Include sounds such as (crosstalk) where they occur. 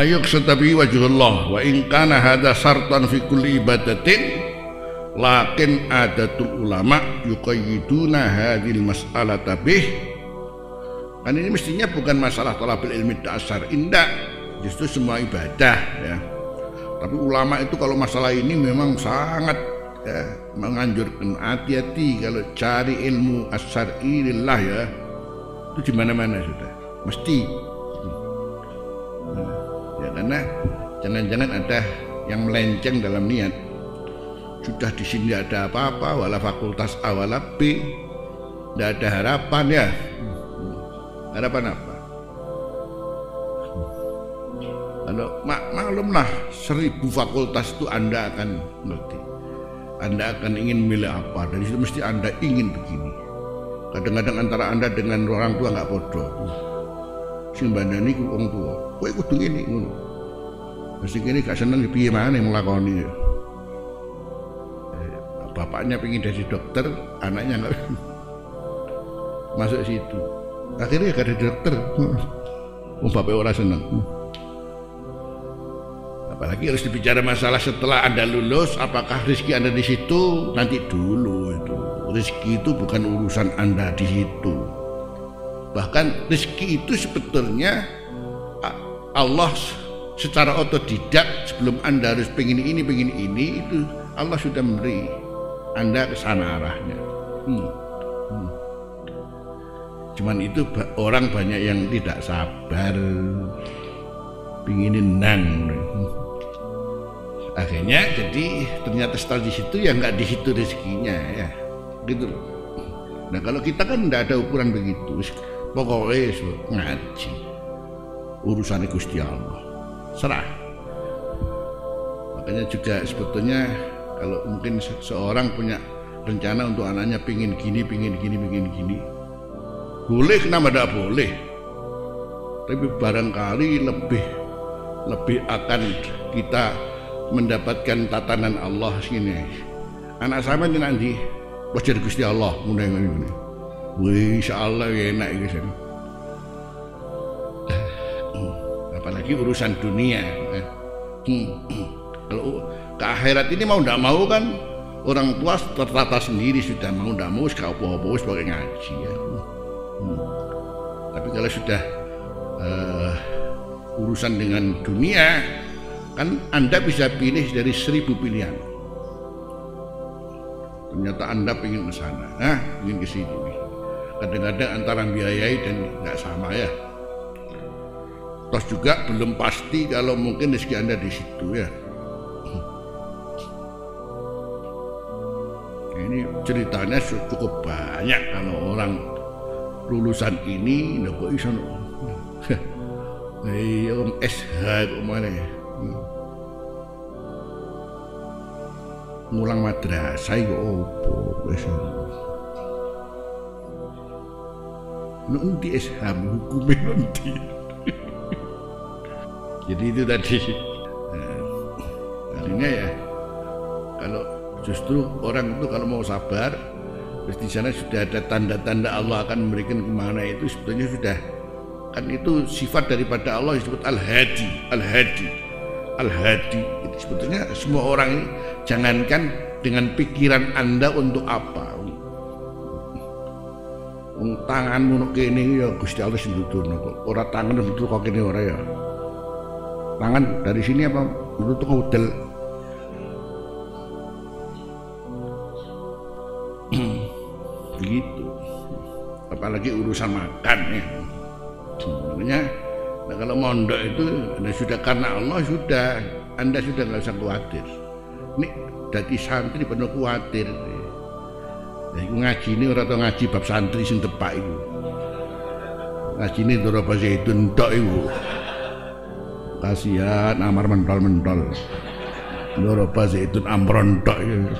ayuk setabi wajhullah wa in kana hadha sartan fi kulli ibadatin lakin adatul ulama yuqayyiduna hadhil mas'alata bih. Kan ini mestinya bukan masalah talabul ilmi dasar indah. Justru semua ibadah ya. Tapi ulama itu kalau masalah ini memang sangat ya, menganjurkan hati-hati kalau cari ilmu as-syar'i ya. Itu di mana-mana sudah. Mesti. Karena jangan-jangan ada yang melenceng dalam niat. Sudah di sini ada apa-apa wala fakultas A wala B. Tidak ada harapan ya. Harapan apa? Kalau mak maklumlah seribu fakultas itu anda akan ngerti anda akan ingin milih apa? Dari situ mesti anda ingin begini. Kadang-kadang antara anda dengan orang tua nggak bodoh. Sing bandani ku wong tua. Kowe kudu ngene ngono. Mesti kene gak seneng piye maneh nglakoni eh, bapaknya pengen jadi dokter anaknya nggak. (laughs) Masuk situ. Akhirnya gak ada dokter. Um bapak orang seneng apalagi harus dibicara masalah setelah anda lulus apakah rezeki anda di situ? Nanti dulu itu. Rezeki itu bukan urusan anda di situ. Bahkan rezeki itu sebetulnya Allah secara otodidak sebelum anda harus pengen ini pengen ini itu Allah sudah memberi anda ke sana arahnya. Hmm. Hmm. cuman itu orang banyak yang tidak sabar. Pinginin nang akhirnya jadi ternyata setelah di situ ya nggak di situ rezekinya ya. Gitu loh. Nah kalau kita kan tidak ada ukuran begitu pokoknya ngaji. Urusan Gusti Allah. Serah. Makanya juga sebetulnya kalau mungkin seorang punya rencana untuk anaknya pingin gini pingin gini pingin gini boleh kenapa tidak boleh? Tapi barangkali lebih lebih akan kita mendapatkan tatanan Allah sini anak sama ini nanti wajar Gusti Allah mulai ini Wih, Allah ya enak gitu. Apalagi urusan dunia. Hmm. Kalau ke akhirat ini mau tidak mau kan orang tua tertata sendiri sudah mau tidak mau sekarang apa-apa sebagai ngaji ya. Hmm. Tapi kalau sudah uh, urusan dengan dunia kan Anda bisa pilih dari seribu pilihan. Ternyata Anda ingin ke sana, nah, ingin ke sini. Kadang-kadang antara biayai dan nggak sama ya. Terus juga belum pasti kalau mungkin rezeki anda di situ ya. Ini ceritanya cukup banyak kalau orang lulusan ini nggak kok iso om SH kok mana ya ngulang madrasah kok opo? Nanti isham hukumnya nanti (laughs) jadi itu tadi. Nah, artinya ya kalau justru orang itu kalau mau sabar terus di sana sudah ada tanda-tanda Allah akan memberikan ke mana itu sebetulnya sudah kan itu sifat daripada Allah disebut al-hadi al-hadi al-hadi itu sebetulnya semua orang ini jangankan dengan pikiran anda untuk apa tanganmu nek kene ya Gusti Allah sing nuturno kok. Ora tangan nutur kok kene ora ya. Tangan dari sini apa nutur kok udel. Begitu. Apalagi urusan makan ya. Sebenarnya nah kalau mondok itu anda sudah karena Allah sudah anda sudah nggak usah khawatir. Ini dari santri penuh khawatir. Ya. Ya iku ngajine ora tau ngaji bab santri sing tepak iku. Ngajine Dora Zaitun tok iku. Kasihan amar mentol-mentol. Dora Zaitun amron tok iku.